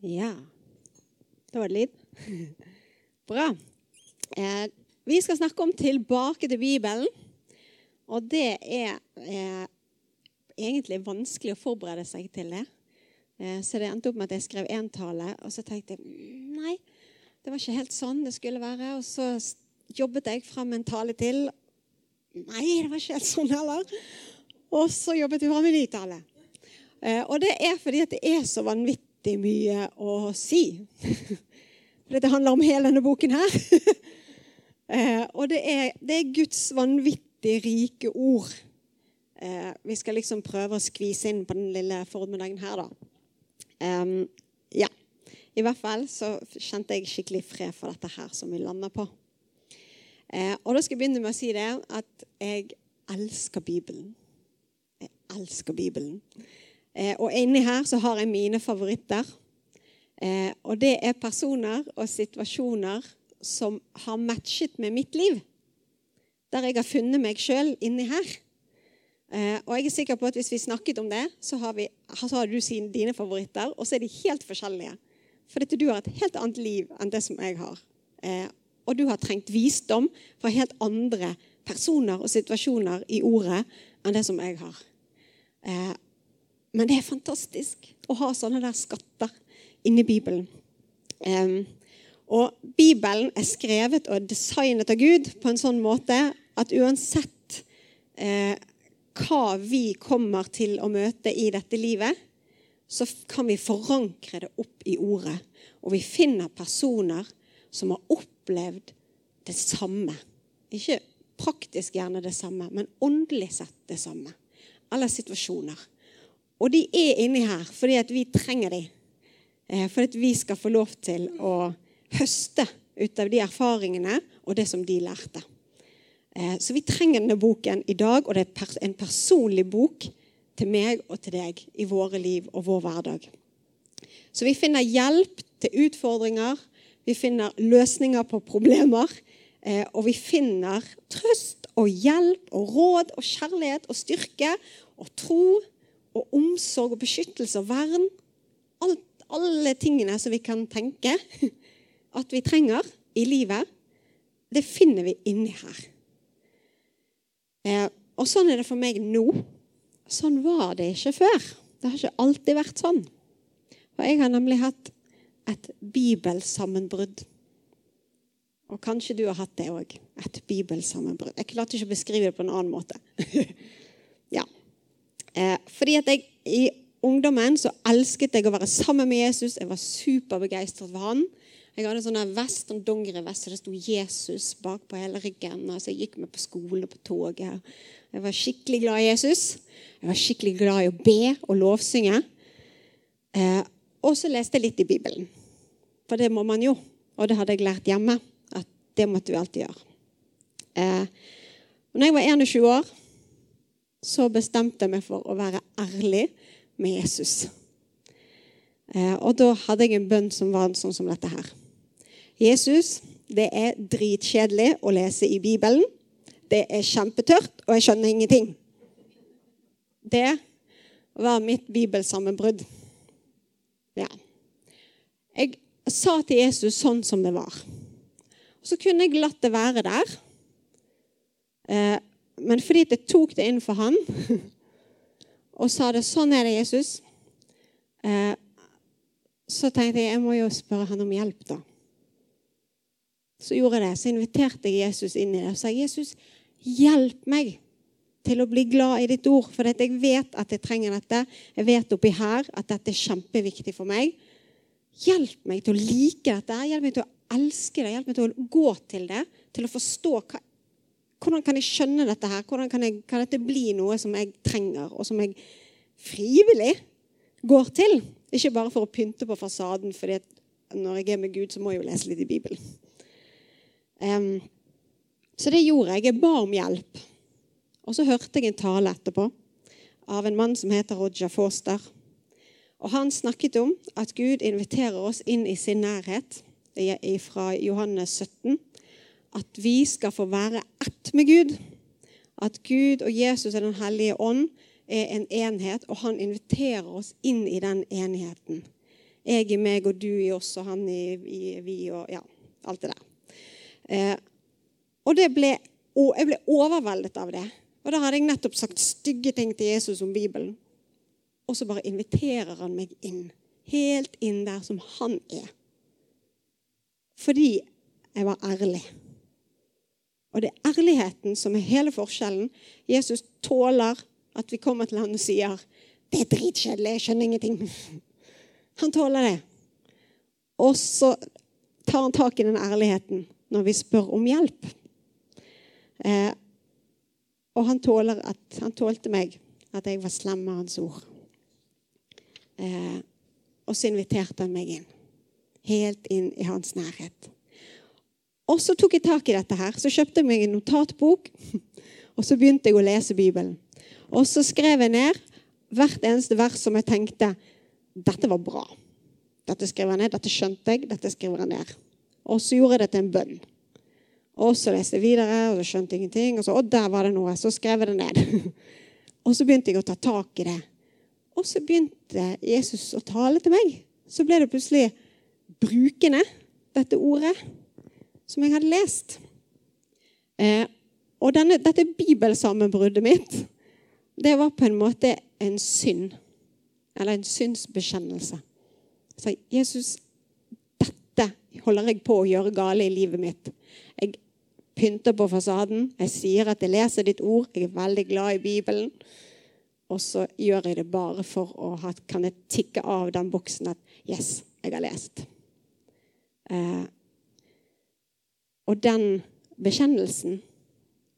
Ja. Da var det lyd. Bra. Eh, vi skal snakke om 'tilbake til Bibelen'. Og det er eh, egentlig vanskelig å forberede seg til det. Eh, så det endte opp med at jeg skrev én tale, og så tenkte jeg «Mm, nei, det var ikke helt sånn det skulle være. Og så jobbet jeg fram en tale til. Nei, det var ikke helt sånn heller. Og så jobbet vi fram en ny tale. Eh, og det er fordi at det er så vanvittig mye å si. For dette handler om hele denne boken her. Eh, og det er, det er Guds vanvittig rike ord. Eh, vi skal liksom prøve å skvise inn på den lille formiddagen her, da. ja. I hvert fall så kjente jeg skikkelig fred for dette her som vi lander på. og da skal jeg begynne med å si det at jeg elsker Bibelen. Jeg elsker Bibelen. Og inni her så har jeg mine favoritter. og det er personer og situasjoner som har matchet med mitt liv. Der jeg har funnet meg sjøl inni her. Eh, og jeg er sikker på at hvis vi snakket om det, så har, vi, så har du dine favoritter, og så er de helt forskjellige. For du har et helt annet liv enn det som jeg har. Eh, og du har trengt visdom fra helt andre personer og situasjoner i ordet enn det som jeg har. Eh, men det er fantastisk å ha sånne der skatter inni Bibelen. Um, og Bibelen er skrevet og designet av Gud på en sånn måte at uansett eh, hva vi kommer til å møte i dette livet, så kan vi forankre det opp i ordet. Og vi finner personer som har opplevd det samme. Ikke praktisk gjerne det samme, men åndelig sett det samme. Eller situasjoner. Og de er inni her fordi at vi trenger dem. For at vi skal få lov til å høste ut av de erfaringene og det som de lærte. Eh, så vi trenger denne boken i dag, og det er en personlig bok til meg og til deg i våre liv og vår hverdag. Så vi finner hjelp til utfordringer, vi finner løsninger på problemer, eh, og vi finner trøst og hjelp og råd og kjærlighet og styrke og tro og omsorg og beskyttelse og vern. Alt, alle tingene som vi kan tenke at vi trenger i livet, det finner vi inni her. Eh, og sånn er det for meg nå. Sånn var det ikke før. Det har ikke alltid vært sånn. For jeg har nemlig hatt et bibelsammenbrudd. Og kanskje du har hatt det òg. Et bibelsammenbrudd. Jeg klarte ikke å beskrive det på en annen måte. Eh, fordi at jeg i ungdommen så elsket jeg å være sammen med Jesus. Jeg var superbegeistret for han. Jeg hadde en sånn vest, en dongerivest, og det sto 'Jesus' bak på hele ryggen. Altså, jeg gikk med på skolen og på toget. Jeg var skikkelig glad i Jesus. Jeg var skikkelig glad i å be og lovsynge. Eh, og så leste jeg litt i Bibelen. For det må man jo. Og det hadde jeg lært hjemme. At det måtte vi alltid gjøre. Eh, når jeg var 21 år, så bestemte jeg meg for å være ærlig med Jesus. Eh, og da hadde jeg en bønn som var sånn som dette her. Jesus, det er dritkjedelig å lese i Bibelen. Det er kjempetørt, og jeg skjønner ingenting. Det var mitt bibelsammenbrudd. Ja. Jeg sa til Jesus sånn som det var. Så kunne jeg latt det være der. Men fordi jeg tok det inn for han og sa det sånn er det, Jesus, eh, så tenkte jeg jeg må jo spørre han om hjelp, da så gjorde jeg det. Så inviterte jeg Jesus inn i det og sa Jesus, hjelp meg til å bli glad i ditt ord. For jeg vet at jeg trenger dette. Jeg vet oppi her at dette er kjempeviktig for meg. Hjelp meg til å like dette. Hjelp meg til å elske det. Hjelp meg til å gå til det. Til å forstå hva, hvordan kan jeg skjønne dette her? Hvordan kan, jeg, kan dette bli noe som jeg trenger, og som jeg frivillig går til? Ikke bare for å pynte på fasaden, for når jeg er med Gud, så må jeg jo lese litt i Bibelen. Um, så det gjorde jeg. Jeg ba om hjelp. Og så hørte jeg en tale etterpå av en mann som heter Roger Foster. Og Han snakket om at Gud inviterer oss inn i sin nærhet fra Johannes 17. At vi skal få være ett med Gud. At Gud og Jesus og Den hellige ånd er en enhet, og han inviterer oss inn i den enheten. Jeg i meg og du i oss og han i, i vi og ja, alt det der. Eh, og det ble, og jeg ble overveldet av det. Og da hadde jeg nettopp sagt stygge ting til Jesus om Bibelen. Og så bare inviterer han meg inn. Helt inn der som han er. Fordi jeg var ærlig. Og det er ærligheten som er hele forskjellen. Jesus tåler at vi kommer til han og sier 'Det er dritkjedelig, jeg skjønner ingenting'. Han tåler det. Og så tar han tak i den ærligheten når vi spør om hjelp. Eh, og han, at, han, tålte meg at jeg var slem med hans ord. Eh, og så inviterte han meg inn. Helt inn i hans nærhet. Og så tok jeg tak i dette her. Så kjøpte jeg meg en notatbok, og så begynte jeg å lese Bibelen. Og så skrev jeg ned hvert eneste vers som jeg tenkte dette var bra. Dette skrev jeg ned, dette skjønte jeg, dette skriver jeg ned. Og så gjorde jeg det til en bønn. Og så leste jeg videre, og så skjønte jeg ingenting. Og så og der var det noe. Så skrev jeg det ned. og så begynte jeg å ta tak i det. Og så begynte Jesus å tale til meg. Så ble det plutselig brukende, dette ordet, som jeg hadde lest. Eh, og denne, dette bibelsammenbruddet mitt, det var på en måte en synd. Eller en synsbekjennelse. Så Jesus, dette holder jeg på å gjøre gale i livet mitt. Jeg pynter på fasaden. Jeg sier at jeg leser ditt ord. Jeg er veldig glad i Bibelen. Og så gjør jeg det bare for å ha, kan jeg tikke av den boksen at Yes, jeg har lest. Eh, og den bekjennelsen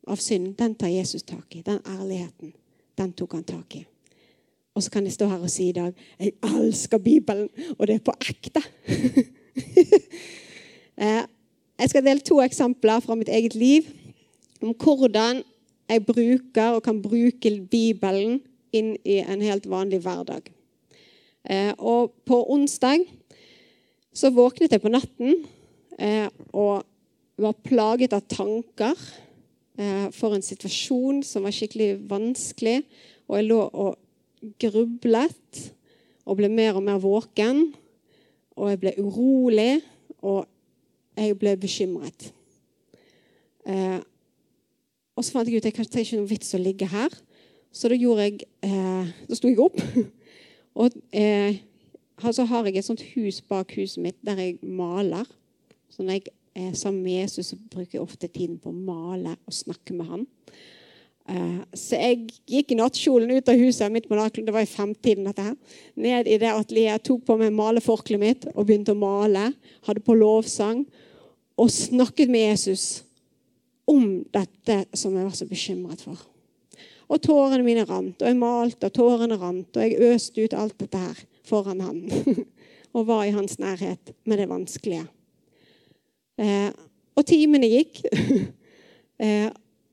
av synd, den tar Jesus tak i. Den ærligheten, den tok han tak i. Og så kan jeg stå her og si i dag jeg elsker Bibelen, og det er på ekte. eh, jeg skal dele to eksempler fra mitt eget liv om hvordan jeg bruker og kan bruke Bibelen inn i en helt vanlig hverdag. Eh, og på onsdag så våknet jeg på natten eh, og var plaget av tanker eh, for en situasjon som var skikkelig vanskelig. Og jeg lå og grublet og ble mer og mer våken. Og jeg ble urolig. Og jeg ble bekymret. Eh, og så fant jeg ut at det er ikke noe vits å ligge her. Så da gjorde jeg eh, Da sto jeg opp. og eh, så har jeg et sånt hus bak huset mitt der jeg maler. Så når jeg er sammen med Jesus, bruker jeg ofte tiden på å male og snakke med han. Eh, så jeg gikk i nattkjolen ut av huset midt på natten, det var i femtiden dette her, ned i det atelieret, tok på meg maleforkleet mitt og begynte å male. Hadde på lovsang og snakket med Jesus om dette som jeg var så bekymret for. Og tårene mine rant, og jeg malte, og tårene rant, og jeg øste ut alt dette her foran han. og var i hans nærhet med det vanskelige. Eh, og timene gikk. eh,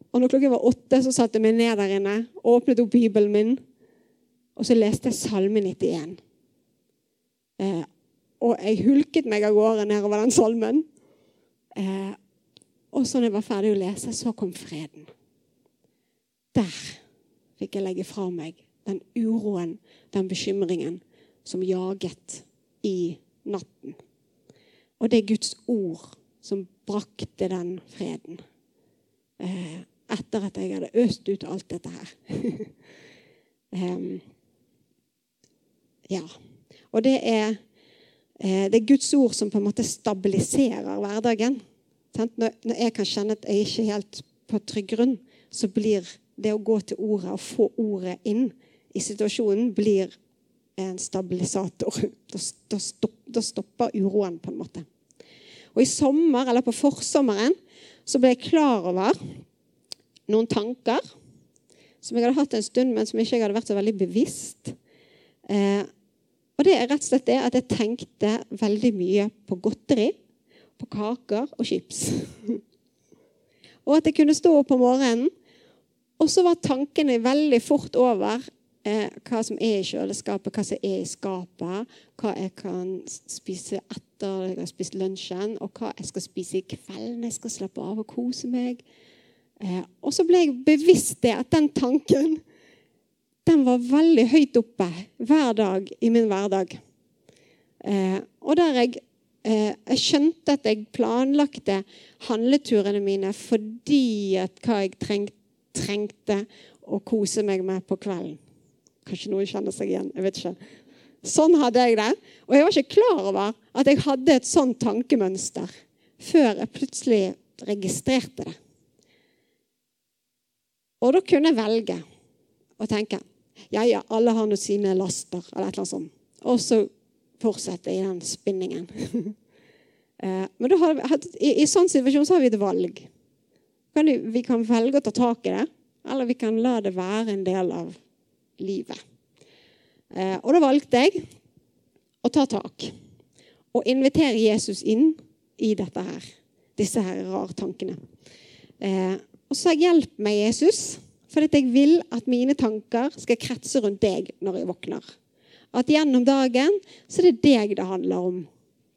og når klokken var åtte, så satte jeg meg ned der inne, åpnet opp Bibelen min, og så leste jeg Salme 91. Eh, og jeg hulket meg av gårde nedover den salmen. Og så når jeg var ferdig å lese, så kom freden. Der fikk jeg legge fra meg den uroen, den bekymringen som jaget i natten. Og det er Guds ord som brakte den freden. Eh, etter at jeg hadde øst ut alt dette her. um, ja. Og det er Eh, det er Guds ord som på en måte stabiliserer hverdagen. Når jeg kan kjenne at jeg ikke er helt på trygg grunn, så blir det å gå til ordet og få ordet inn i situasjonen blir en stabilisator. Da stopper uroen, på en måte. Og I sommer, eller på forsommeren så ble jeg klar over noen tanker som jeg hadde hatt en stund, men som ikke jeg hadde vært så veldig bevisst. Eh, og det er rett og slett det at jeg tenkte veldig mye på godteri, på kaker og chips. og at jeg kunne stå opp om morgenen, og så var tankene veldig fort over eh, hva som er i kjøleskapet, hva som er i skapet, hva jeg kan spise etter jeg har spist lunsjen, og hva jeg skal spise i kveld når jeg skal slappe av og kose meg. Eh, og så ble jeg bevisst det at den tanken den var veldig høyt oppe hver dag i min hverdag. Eh, og der jeg, eh, jeg skjønte at jeg planlagte handleturene mine fordi at hva jeg treng, trengte å kose meg med på kvelden. Kanskje noen kjenner seg igjen. jeg vet ikke. Sånn hadde jeg det. Og jeg var ikke klar over at jeg hadde et sånn tankemønster før jeg plutselig registrerte det. Og da kunne jeg velge å tenke ja, ja, alle har nå sine laster, eller et eller annet sånt. Og så fortsette i den spinningen. Eh, men har, i, i sånn situasjon så har vi et valg. Vi kan velge å ta tak i det, eller vi kan la det være en del av livet. Eh, og da valgte jeg å ta tak og invitere Jesus inn i dette her. Disse her rare tankene. Eh, og så sa jeg 'hjelp meg, Jesus', for jeg vil at mine tanker skal kretse rundt deg når jeg våkner. At gjennom dagen så er det deg det handler om,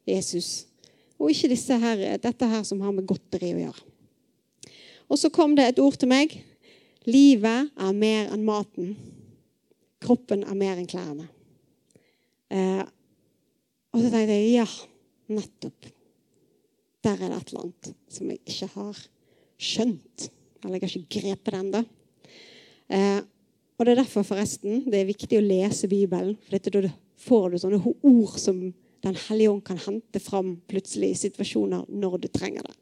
Jesus. Og ikke her, dette her som har med godteri å gjøre. Og så kom det et ord til meg. Livet er mer enn maten. Kroppen er mer enn klærne. Eh, og så tenkte jeg ja, nettopp. Der er det et eller annet som jeg ikke har skjønt. Eller jeg har ikke grepet det ennå. Eh, og det er derfor forresten det er viktig å lese Bibelen. For dette, da får du sånne ord som Den hellige ånd kan hente fram plutselig i situasjoner når du trenger det.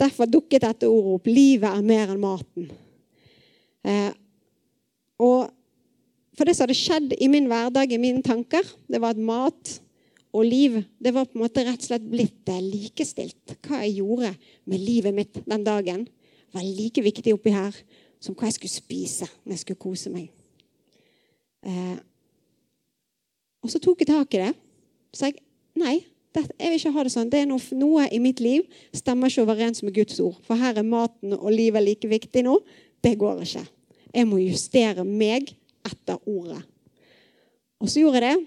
Derfor dukket dette ordet opp. Livet er mer enn maten. Eh, og for det som hadde skjedd i min hverdag, i mine tanker, det var at mat og liv det var på en måte rett og slett blitt eh, likestilt. Hva jeg gjorde med livet mitt den dagen, var like viktig oppi her som hva jeg skulle spise når jeg skulle kose meg. Eh, og så tok jeg tak i det. Så jeg nei, jeg vil ikke ha det sånn. Det er noe, noe i mitt liv stemmer ikke overens med Guds ord. For her er maten og livet like viktig nå. Det går ikke. Jeg må justere meg etter ordet. Og så gjorde jeg det.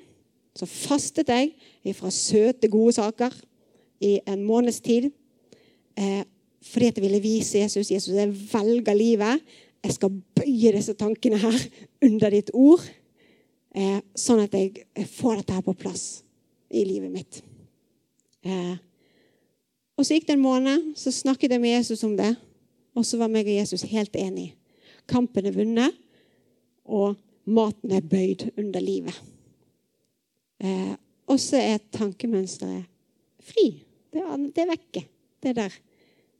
Så fastet jeg fra søte, gode saker i en måneds tid. Eh, fordi at jeg ville vise Jesus Jesus, jeg velger livet. Jeg skal bøye disse tankene her under ditt ord. Eh, sånn at jeg får dette her på plass i livet mitt. Eh, og Så gikk det en måned, så snakket jeg med Jesus om det. Og så var meg og Jesus helt enige. Kampen er vunnet, og maten er bøyd under livet. Eh, og så er tankemønsteret fri. Det det er vekke. Det der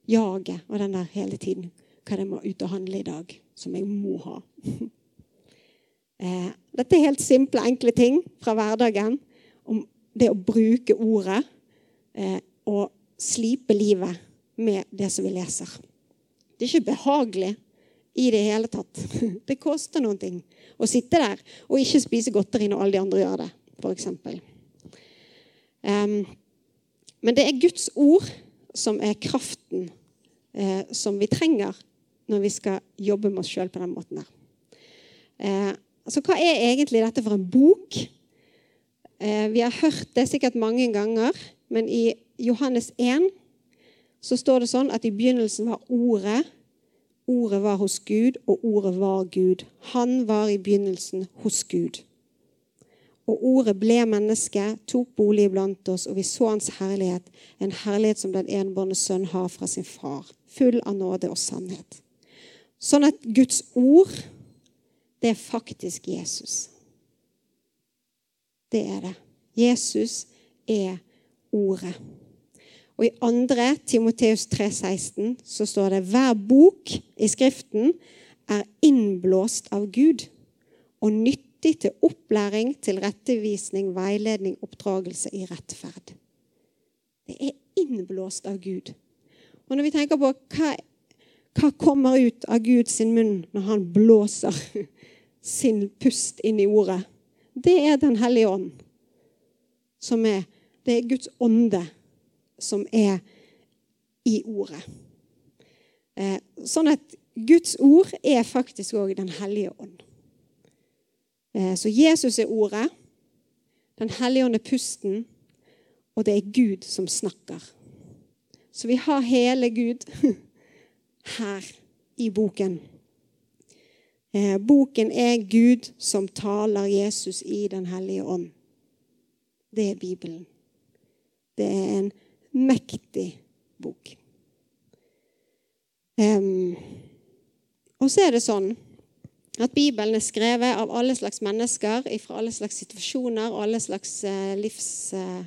jaget og den der hele tiden. Hva det må ut og handle i dag, som jeg må ha. eh, dette er helt simple, enkle ting fra hverdagen. Om det å bruke ordet eh, og slipe livet med det som vi leser. Det er ikke behagelig i det hele tatt. Det koster noen ting å sitte der og ikke spise godteri når alle de andre gjør det, f.eks. Um, men det er Guds ord som er kraften eh, som vi trenger når vi skal jobbe med oss sjøl på den måten der. Eh, så hva er egentlig dette for en bok? Eh, vi har hørt det sikkert mange ganger, men i Johannes 1 så står det sånn at i begynnelsen var Ordet Ordet var hos Gud, og ordet var Gud. Han var i begynnelsen hos Gud. Og ordet ble menneske, tok bolig iblant oss, og vi så hans herlighet, en herlighet som den enbårne sønn har fra sin far, full av nåde og sannhet. Sånn at Guds ord, det er faktisk Jesus. Det er det. Jesus er ordet. Og i 2. Timoteus 3,16 så står det hver bok i Skriften er innblåst av Gud og nyttig til opplæring, til rettevisning, veiledning, oppdragelse i rettferd. Det er innblåst av Gud. Og når vi tenker på hva, hva kommer ut av Guds munn når han blåser sin pust inn i ordet, det er Den hellige ånd. Som er, det er Guds ånde som er i ordet. Eh, sånn at Guds ord er faktisk òg Den hellige ånd. Eh, så Jesus er ordet, Den hellige ånd er pusten, og det er Gud som snakker. Så vi har hele Gud her i boken. Eh, boken er Gud som taler Jesus i Den hellige ånd. det er Bibelen. Det er en mektig bok. Um, og så er det sånn at Bibelen er skrevet av alle slags mennesker fra alle slags situasjoner og alle slags uh, livs... Uh,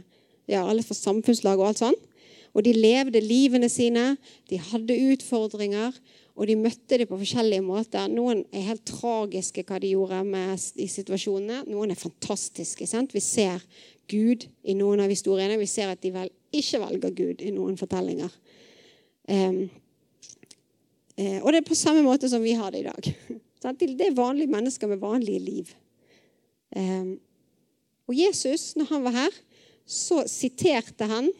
ja, alle fra samfunnslag og alt sånt. Og de levde livene sine, de hadde utfordringer, og de møtte dem på forskjellige måter. Noen er helt tragiske hva de gjorde med, i situasjonene. Noen er fantastiske. Sant? Vi ser Gud i noen av historiene. Vi ser at de vel ikke velger Gud i noen fortellinger. Um, og det er på samme måte som vi har det i dag. Det er vanlige mennesker med vanlige liv. Um, og Jesus, når han var her, så siterte han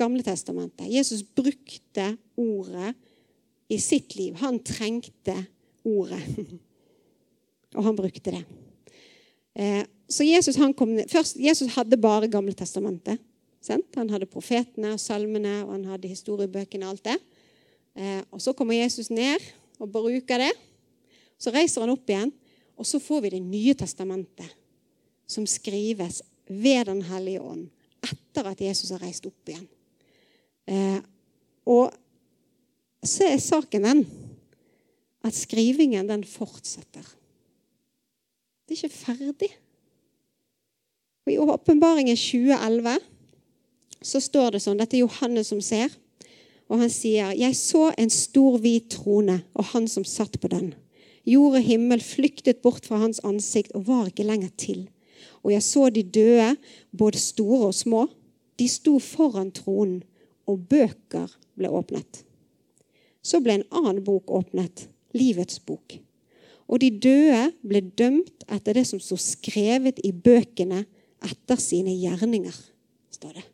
Gamle testamentet. Jesus brukte ordet i sitt liv. Han trengte ordet. Og han brukte det. Ehm, så Jesus, kom, først, Jesus hadde bare Gamle testamentet. Han hadde profetene og salmene og han hadde historiebøkene og alt det. Eh, og så kommer Jesus ned og bruker det så reiser han opp igjen, og så får vi Det nye testamentet, som skrives ved Den hellige ånd etter at Jesus har reist opp igjen. Eh, og så er saken den at skrivingen, den fortsetter. Det er ikke ferdig. Og I Åpenbaringen 2011 så står det sånn Dette er Johannes som ser. Og han sier, 'Jeg så en stor, hvit trone, og han som satt på den.' Jord og himmel flyktet bort fra hans ansikt og var ikke lenger til. Og jeg så de døde, både store og små. De sto foran tronen, og bøker ble åpnet. Så ble en annen bok åpnet, livets bok. Og de døde ble dømt etter det som sto skrevet i bøkene etter sine gjerninger, står det.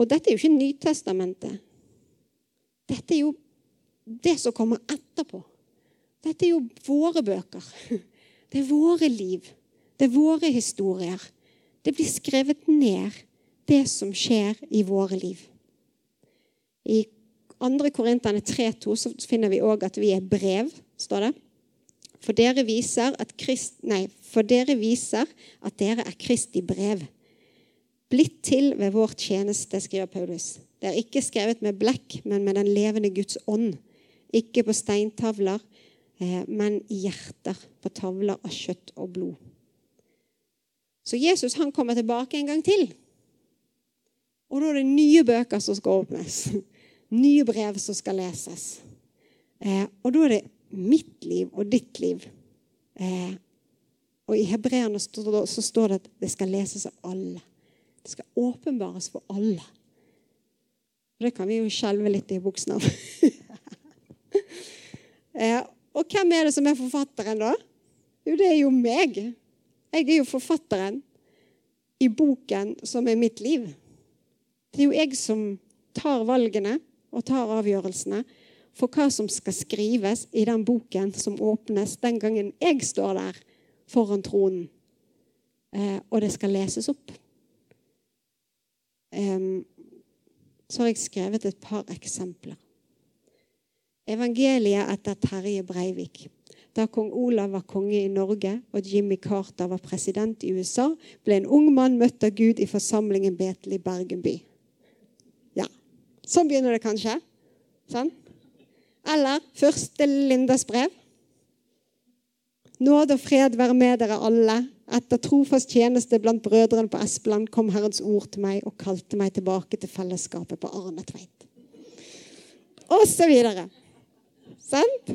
Og dette er jo ikke Nytestamentet. Dette er jo det som kommer etterpå. Dette er jo våre bøker. Det er våre liv. Det er våre historier. Det blir skrevet ned, det som skjer i våre liv. I 2. Korinterne 3,2 så finner vi òg at vi er brev, står det. For dere, viser at Krist... nei, for dere viser at dere er Kristi brev. Blitt til ved vår tjeneste, skriver Paulus. Det er ikke skrevet med blekk, men med den levende Guds ånd. Ikke på steintavler, Eh, men i hjerter på tavler av kjøtt og blod. Så Jesus han kommer tilbake en gang til. Og da er det nye bøker som skal åpnes. Nye brev som skal leses. Eh, og da er det mitt liv og ditt liv. Eh, og i hebreerne så står det at det skal leses av alle. Det skal åpenbares for alle. Og det kan vi jo skjelve litt i buksene av. Og hvem er det som er forfatteren, da? Jo, det er jo meg. Jeg er jo forfatteren i boken som er mitt liv. Det er jo jeg som tar valgene og tar avgjørelsene for hva som skal skrives i den boken som åpnes den gangen jeg står der foran tronen, eh, og det skal leses opp. så har jeg skrevet et par eksempler. Evangeliet etter Terje Breivik. Da kong Olav var konge i Norge og Jimmy Carter var president i USA, ble en ung mann møtt av Gud i forsamlingen Betel i Bergen by. Ja, Sånn begynner det kanskje. Sånn? Eller første Lindas brev. Nåde og fred være med dere alle. Etter trofast tjeneste blant brødrene på Espeland kom Herrens ord til meg og kalte meg tilbake til fellesskapet på Arnetveit. Og så videre. Sant?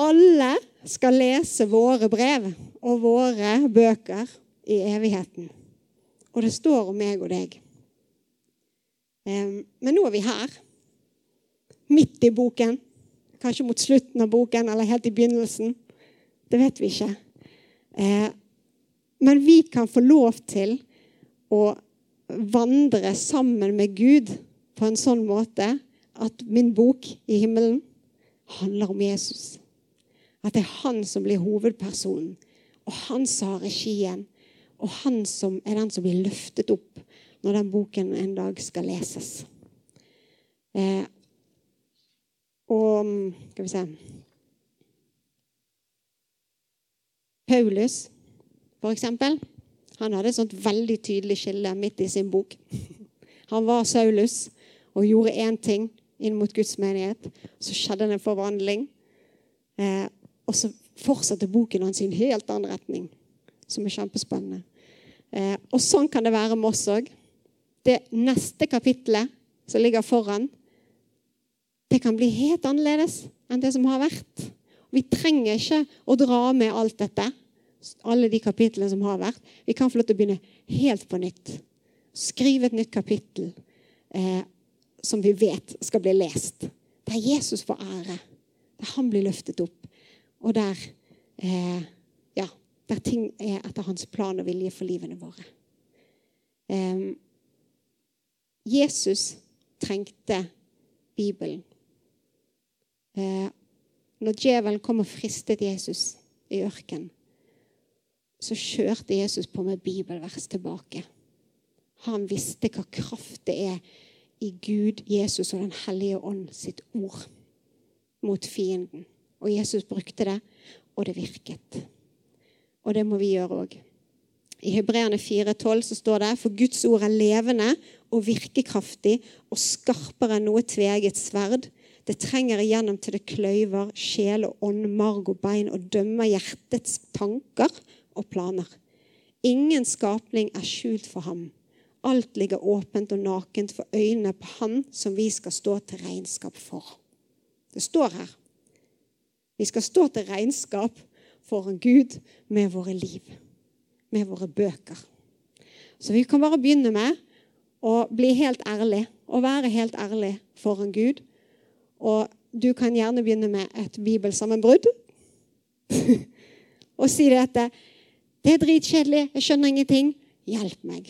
Alle skal lese våre brev og våre bøker i evigheten. Og det står om meg og deg. Men nå er vi her. Midt i boken. Kanskje mot slutten av boken eller helt i begynnelsen. Det vet vi ikke. Eh, men vi kan få lov til å vandre sammen med Gud på en sånn måte at min bok i himmelen handler om Jesus. At det er han som blir hovedpersonen, og han som har regien. Og han som er den som blir løftet opp når den boken en dag skal leses. Eh, og Skal vi se Paulus, for eksempel. Han hadde et sånt veldig tydelig skille midt i sin bok. Han var Saulus og gjorde én ting inn mot Guds menighet. Så skjedde det en forvandling. Eh, og så fortsatte boken hans i en helt annen retning, som er kjempespennende. Eh, og sånn kan det være med oss òg. Det neste kapitlet som ligger foran, det kan bli helt annerledes enn det som har vært. Vi trenger ikke å dra med alt dette, alle de kapitlene som har vært. Vi kan få lov til å begynne helt på nytt. Skrive et nytt kapittel eh, som vi vet skal bli lest. Der Jesus får ære. Der han blir løftet opp. Og der, eh, ja, der ting er etter hans plan og vilje for livene våre. Eh, Jesus trengte Bibelen. Når djevelen kom og fristet Jesus i ørkenen, så kjørte Jesus på med bibelvers tilbake. Han visste hva kraft det er i Gud, Jesus og Den hellige ånd sitt ord mot fienden. Og Jesus brukte det, og det virket. Og det må vi gjøre òg. I Hebreerne 4,12 så står det for Guds ord er levende og virkekraftig og skarpere enn noe tveget sverd. Det trenger igjennom til det kløyver sjel og ånd, marg og bein og dømmer hjertets tanker og planer. Ingen skapning er skjult for ham. Alt ligger åpent og nakent for øynene på Han som vi skal stå til regnskap for. Det står her. Vi skal stå til regnskap foran Gud med våre liv, med våre bøker. Så vi kan bare begynne med å bli helt ærlig, og være helt ærlig foran Gud. Og du kan gjerne begynne med et bibelsammenbrudd. og si det at det er dritkjedelig, jeg skjønner ingenting. Hjelp meg.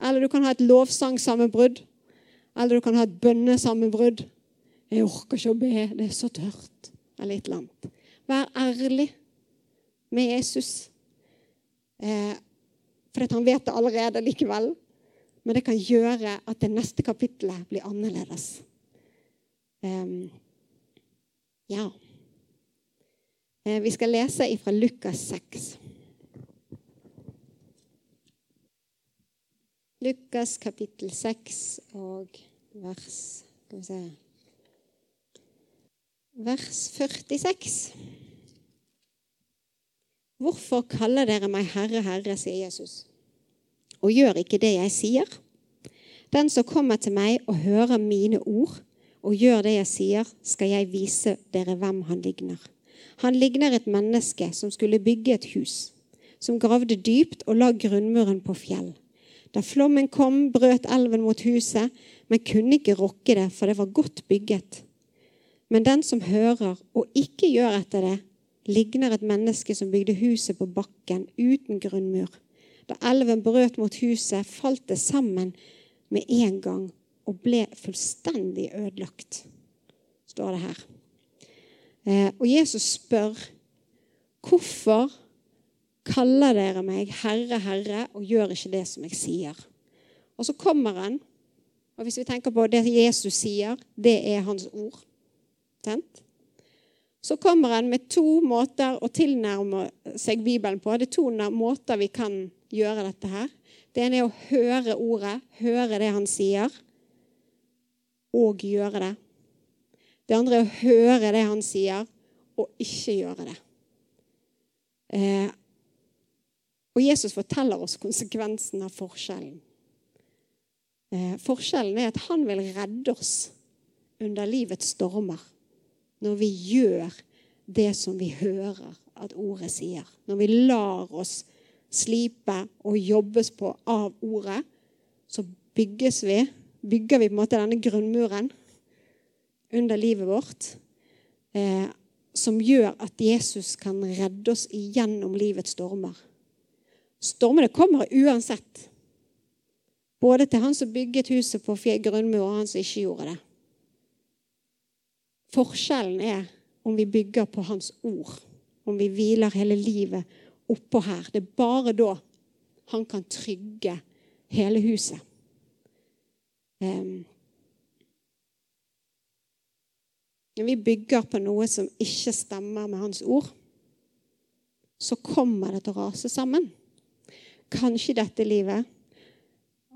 Eller du kan ha et lovsangsammenbrudd. Eller du kan ha et bønnesammenbrudd. 'Jeg orker ikke å be. Det er så tørt.' Eller et eller annet. Vær ærlig med Jesus. Eh, for han vet det allerede likevel. Men det kan gjøre at det neste kapittelet blir annerledes. Um, ja. Eh, vi skal lese fra Lukas 6. Lukas kapittel 6 og vers Skal vi se Vers 46. Hvorfor kaller dere meg Herre, Herre, sier Jesus, og gjør ikke det jeg sier? Den som kommer til meg og hører mine ord og gjør det jeg sier, skal jeg vise dere hvem han ligner. Han ligner et menneske som skulle bygge et hus, som gravde dypt og la grunnmuren på fjell. Da flommen kom, brøt elven mot huset, men kunne ikke rokke det, for det var godt bygget. Men den som hører og ikke gjør etter det, ligner et menneske som bygde huset på bakken uten grunnmur. Da elven brøt mot huset, falt det sammen med en gang og ble fullstendig ødelagt, står det her. Eh, og Jesus spør hvorfor kaller dere meg Herre, Herre, og gjør ikke det som jeg sier. Og så kommer han, og hvis vi tenker på det Jesus sier, det er hans ord. Tent? Så kommer han med to måter å tilnærme seg Bibelen på. Det er to måter vi kan gjøre dette her. Det ene er å høre ordet, høre det han sier, og gjøre det. Det andre er å høre det han sier, og ikke gjøre det. Eh, og Jesus forteller oss konsekvensen av forskjellen. Eh, forskjellen er at han vil redde oss under livets stormer når vi gjør det som vi hører at ordet sier. Når vi lar oss slipe og jobbes på av ordet, så bygges vi, bygger vi på en måte denne grunnmuren under livet vårt eh, som gjør at Jesus kan redde oss igjennom livets stormer. Stormene kommer uansett. Både til han som bygget huset på grunnmur, og han som ikke gjorde det. Forskjellen er om vi bygger på hans ord, om vi hviler hele livet oppå her. Det er bare da han kan trygge hele huset. Når vi bygger på noe som ikke stemmer med hans ord, så kommer det til å rase sammen. Kanskje i dette livet,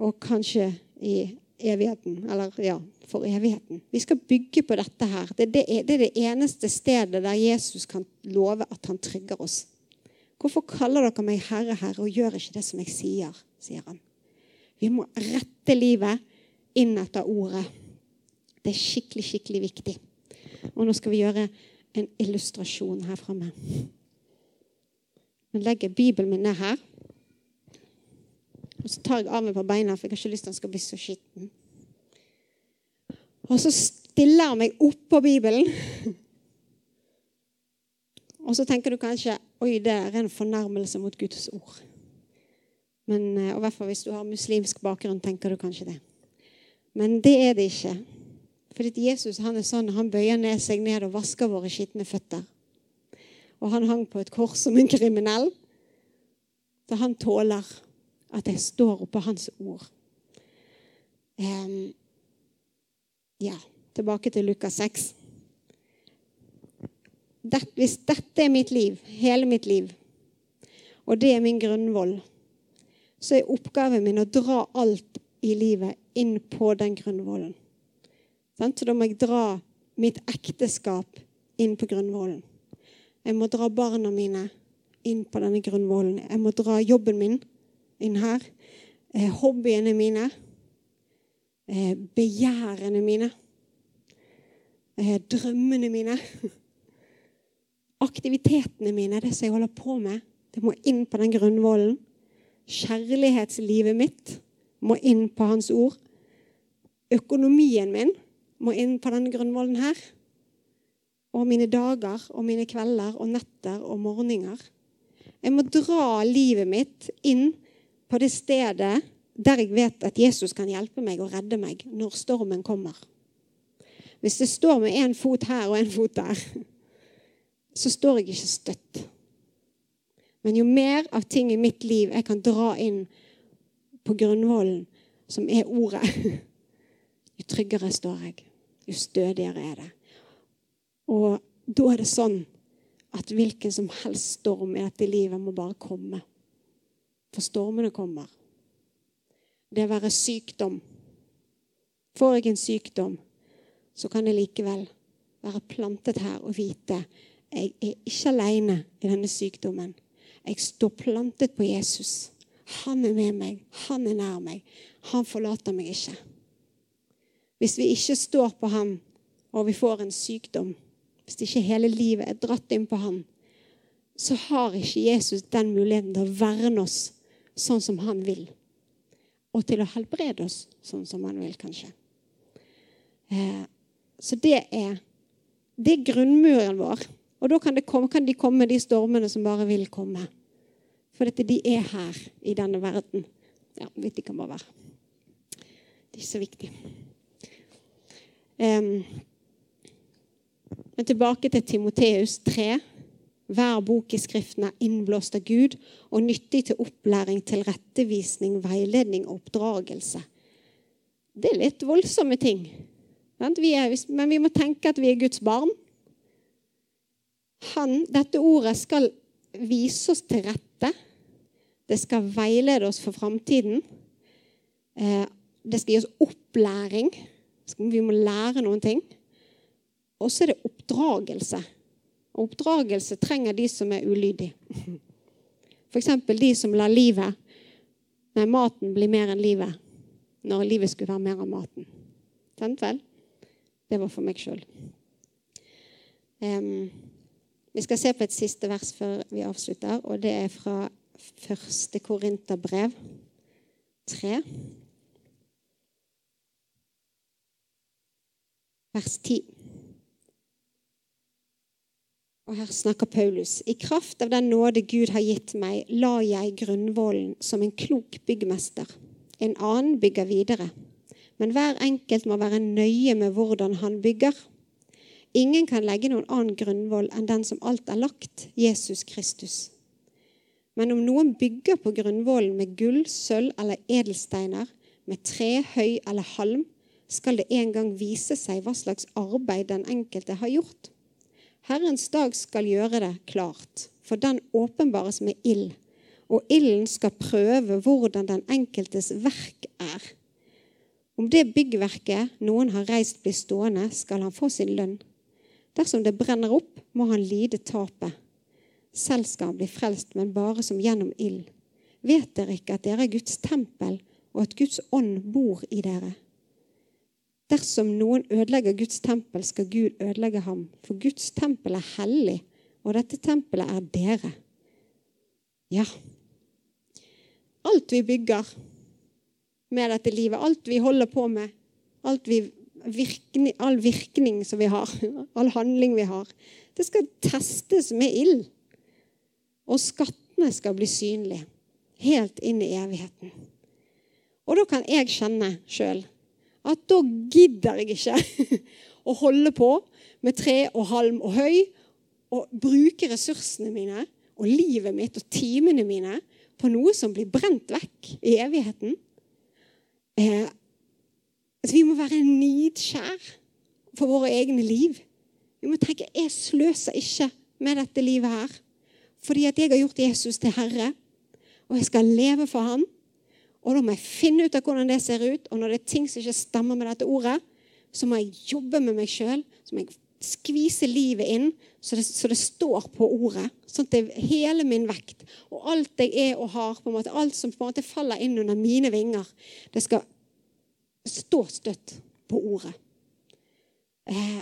og kanskje i evigheten. Eller ja, for evigheten. Vi skal bygge på dette her. Er, det er det eneste stedet der Jesus kan love at han trygger oss. Hvorfor kaller dere meg Herre, Herre, og gjør ikke det som jeg sier? sier han. Vi må rette livet inn etter ordet. Det er skikkelig, skikkelig viktig. Og nå skal vi gjøre en illustrasjon her framme. Nå legger jeg Bibelen min ned her. Og så tar jeg av meg på beina, for jeg har ikke lyst til at den skal bli så skitten. Og så stiller jeg meg oppå Bibelen. Og så tenker du kanskje oi, det er en fornærmelse mot Guds ord. Men, eh, og i hvert fall hvis du har muslimsk bakgrunn, tenker du kanskje det. Men det er det ikke. Fordi Jesus han er sånn, han bøyer ned seg ned og vasker våre skitne føtter. Og han hang på et kors som en kriminell. Så han tåler at jeg står oppå hans ord. Um, ja, tilbake til Lukas 6. Det, hvis dette er mitt liv, hele mitt liv, og det er min grunnvoll, så er oppgaven min å dra alt i livet inn på den grunnvollen. Så da må jeg dra mitt ekteskap inn på grunnvollen. Jeg må dra barna mine inn på denne grunnvollen. Jeg må dra jobben min inn her. Eh, hobbyene mine. Eh, begjærene mine. Eh, drømmene mine. Aktivitetene mine, det som jeg holder på med, det må inn på den grunnvollen. Kjærlighetslivet mitt må inn på Hans ord. Økonomien min må inn på denne grunnvollen her. Og mine dager og mine kvelder og netter og morgener. Jeg må dra livet mitt inn på det stedet der jeg vet at Jesus kan hjelpe meg og redde meg når stormen kommer. Hvis det står med én fot her og én fot der, så står jeg ikke støtt. Men jo mer av ting i mitt liv jeg kan dra inn på grunnvollen, som er ordet, jo tryggere står jeg. Jo stødigere er det. Og da er det sånn at hvilken som helst storm i dette livet må bare komme. For stormene kommer. Det å være sykdom. Får jeg en sykdom, så kan jeg likevel være plantet her og vite jeg er ikke alene i denne sykdommen. Jeg står plantet på Jesus. Han er med meg. Han er nær meg. Han forlater meg ikke. Hvis vi ikke står på ham, og vi får en sykdom, hvis ikke hele livet er dratt inn på ham, så har ikke Jesus den muligheten til å verne oss sånn som han vil. Og til å helbrede oss sånn som han vil, kanskje. Eh, så det er, det er grunnmuren vår. Og da kan, komme, kan, de komme, de stormene som bare vil komme. For dette, de er her i denne verden. Ja, vet de kan bare være. Det er ikke så viktig. Men tilbake til Timoteus 3. Hver bok i Skriften er innblåst av Gud og nyttig til opplæring, tilrettevisning, veiledning og oppdragelse. Det er litt voldsomme ting. Men vi må tenke at vi er Guds barn han, dette ordet skal vise oss til rette. Det skal veilede oss for framtiden. Eh, det skal gi oss opplæring. Vi må lære noen ting. Og så er det oppdragelse. Og oppdragelse trenger de som er ulydige. F.eks. de som lar livet, nei, maten bli mer enn livet, når livet skulle være mer enn maten. Sant vel? Det var for meg sjøl. Um, vi skal se på et siste vers før vi avslutter, og det er fra første Korinterbrev 3. Vers 10. Og her snakker Paulus. I kraft av den nåde Gud har gitt meg, la jeg grunnvollen som en klok byggmester. En annen bygger videre. Men hver enkelt må være nøye med hvordan han bygger. Ingen kan legge noen annen grunnvoll enn den som alt er lagt, Jesus Kristus. Men om noen bygger på grunnvollen med gull, sølv eller edelsteiner, med tre, høy eller halm, skal det en gang vise seg hva slags arbeid den enkelte har gjort. Herrens dag skal gjøre det klart, for den åpenbares med ild, og ilden skal prøve hvordan den enkeltes verk er. Om det byggverket noen har reist, blir stående, skal han få sin lønn. Dersom det brenner opp, må han lide tapet. Selv skal han bli frelst, men bare som gjennom ild. Vet dere ikke at dere er Guds tempel, og at Guds ånd bor i dere? Dersom noen ødelegger Guds tempel, skal Gud ødelegge ham. For Guds tempel er hellig, og dette tempelet er dere. Ja. Alt vi bygger med dette livet, alt vi holder på med, vi virkning, all virkning som vi har, all handling vi har, det skal testes med ild. Og skattene skal bli synlige helt inn i evigheten. Og da kan jeg kjenne sjøl at da gidder jeg ikke å holde på med tre og halm og høy og bruke ressursene mine og livet mitt og timene mine på noe som blir brent vekk i evigheten. Eh, vi må være nidskjær for våre egne liv. Vi må tenke jeg sløser ikke med dette livet her. Fordi at jeg har gjort Jesus til Herre, og jeg skal leve for Han. Og da må jeg finne ut av hvordan det ser ut. Og når det er ting som ikke stemmer med dette ordet, så må jeg jobbe med meg sjøl. Så må jeg skvise livet inn så det, så det står på ordet. Sånn at det er hele min vekt og alt jeg er og har, på en måte, alt som på en måte faller inn under mine vinger, det skal stå støtt på ordet. Eh,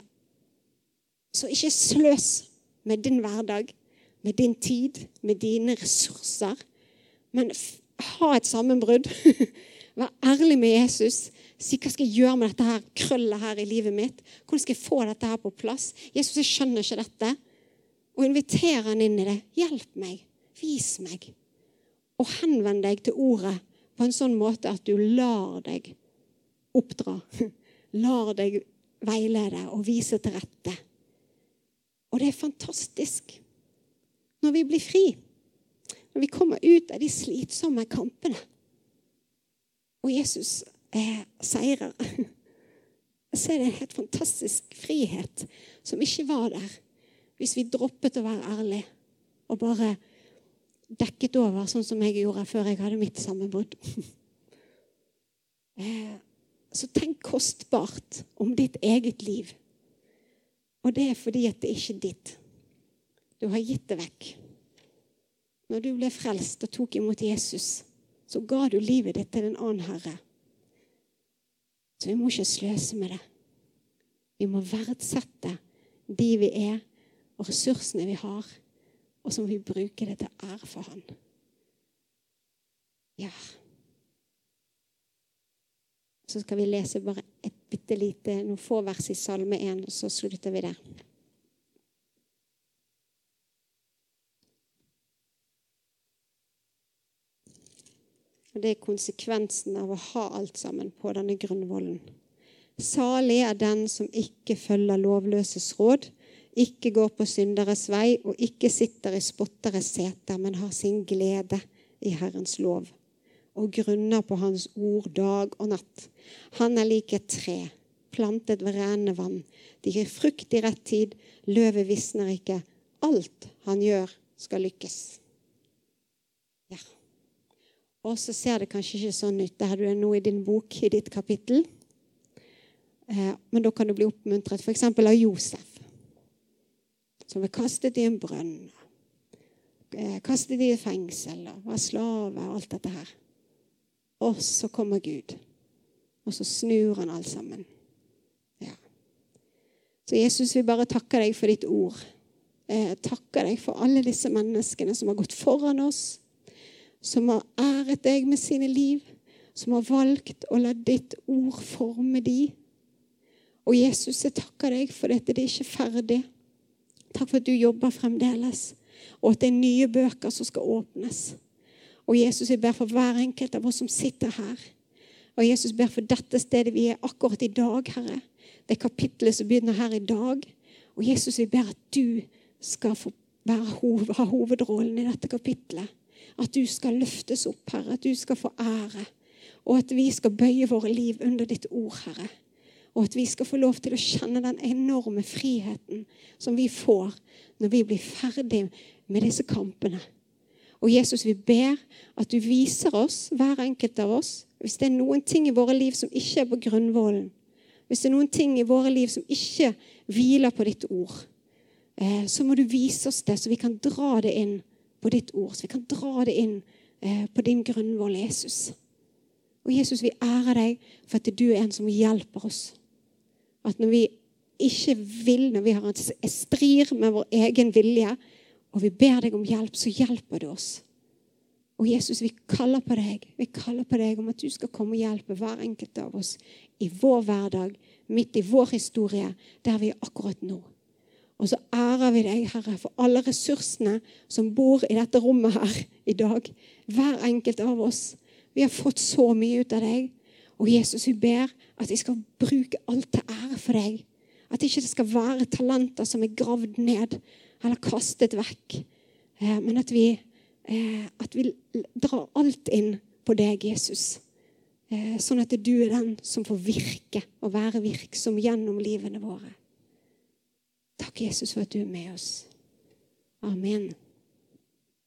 så ikke sløs med din hverdag, med din tid, med dine ressurser. Men ha et sammenbrudd. Vær ærlig med Jesus. Si hva skal jeg gjøre med dette her krøllet her i livet mitt? Hvordan skal jeg få dette her på plass? Jesus, jeg skjønner ikke dette. Og inviter han inn i det. Hjelp meg. Vis meg. Og henvend deg til ordet på en sånn måte at du lar deg oppdra. Lar deg veilede og vise til rette. Og det er fantastisk når vi blir fri. Når vi kommer ut av de slitsomme kampene. Og Jesus eh, seirer. Så er det en helt fantastisk frihet som ikke var der hvis vi droppet å være ærlige og bare dekket over, sånn som jeg gjorde før jeg hadde mitt sammenbrudd. Eh, så tenk kostbart om ditt eget liv. Og det er fordi at det ikke er ditt. Du har gitt det vekk. Når du ble frelst og tok imot Jesus, så ga du livet ditt til en annen herre. Så vi må ikke sløse med det. Vi må verdsette de vi er, og ressursene vi har, og så må vi bruke det til ære for Han. Ja. Så skal vi lese bare et bitte lite, noen få vers i Salme 1, og så slutter vi der. Og Det er konsekvensen av å ha alt sammen på denne grunnvollen. Salig er den som ikke følger lovløses råd, ikke går på synderes vei og ikke sitter i spotteres seter, men har sin glede i Herrens lov og grunner på Hans ord dag og natt. Han er lik et tre, plantet ved rennende vann. De gir frukt i rett tid, løvet visner ikke. Alt han gjør, skal lykkes. Og så ser det kanskje ikke sånn ut. Der du nå i din bok, i ditt kapittel. Eh, men da kan du bli oppmuntret f.eks. av Josef, som ble kastet i en brønn. Eh, kastet i fengsel og var slave og alt dette her. Og så kommer Gud, og så snur han alt sammen. Ja. Så Jesus, vi bare takker deg for ditt ord. Jeg takker deg for alle disse menneskene som har gått foran oss som har æret deg med sine liv, som har valgt å la ditt ord forme de. Og Jesus, jeg takker deg for dette. Det er ikke ferdig. Takk for at du jobber fremdeles, og at det er nye bøker som skal åpnes. Og Jesus, jeg ber for hver enkelt av oss som sitter her. Og Jesus ber for dette stedet vi er akkurat i dag, Herre. Det kapittelet som begynner her i dag. Og Jesus, vi ber at du skal få ha hovedrollen i dette kapittelet. At du skal løftes opp, Herre. At du skal få ære. Og at vi skal bøye våre liv under ditt ord, Herre. Og at vi skal få lov til å kjenne den enorme friheten som vi får når vi blir ferdig med disse kampene. Og Jesus, vi ber at du viser oss, hver enkelt av oss, hvis det er noen ting i våre liv som ikke er på grunnvollen, hvis det er noen ting i våre liv som ikke hviler på ditt ord, eh, så må du vise oss det, så vi kan dra det inn på ditt ord. Så vi kan dra det inn eh, på din grunnvoll, Jesus. Og Jesus, vi ærer deg for at du er en som hjelper oss. At når vi ikke vil, når vi har en strir med vår egen vilje, og vi ber deg om hjelp, så hjelper du oss. Og Jesus, vi kaller på deg. Vi kaller på deg om at du skal komme og hjelpe hver enkelt av oss i vår hverdag, midt i vår historie, der vi er akkurat nå. Og så ærer vi deg, Herre, for alle ressursene som bor i dette rommet her i dag. Hver enkelt av oss. Vi har fått så mye ut av deg. Og Jesus, vi ber at vi skal bruke alt til ære for deg. At ikke det skal være talenter som er gravd ned eller kastet vekk. Eh, men at vi Eh, at vi drar alt inn på deg, Jesus. Eh, sånn at du er den som får virke og være virksom gjennom livene våre. Takk, Jesus, for at du er med oss. Amen.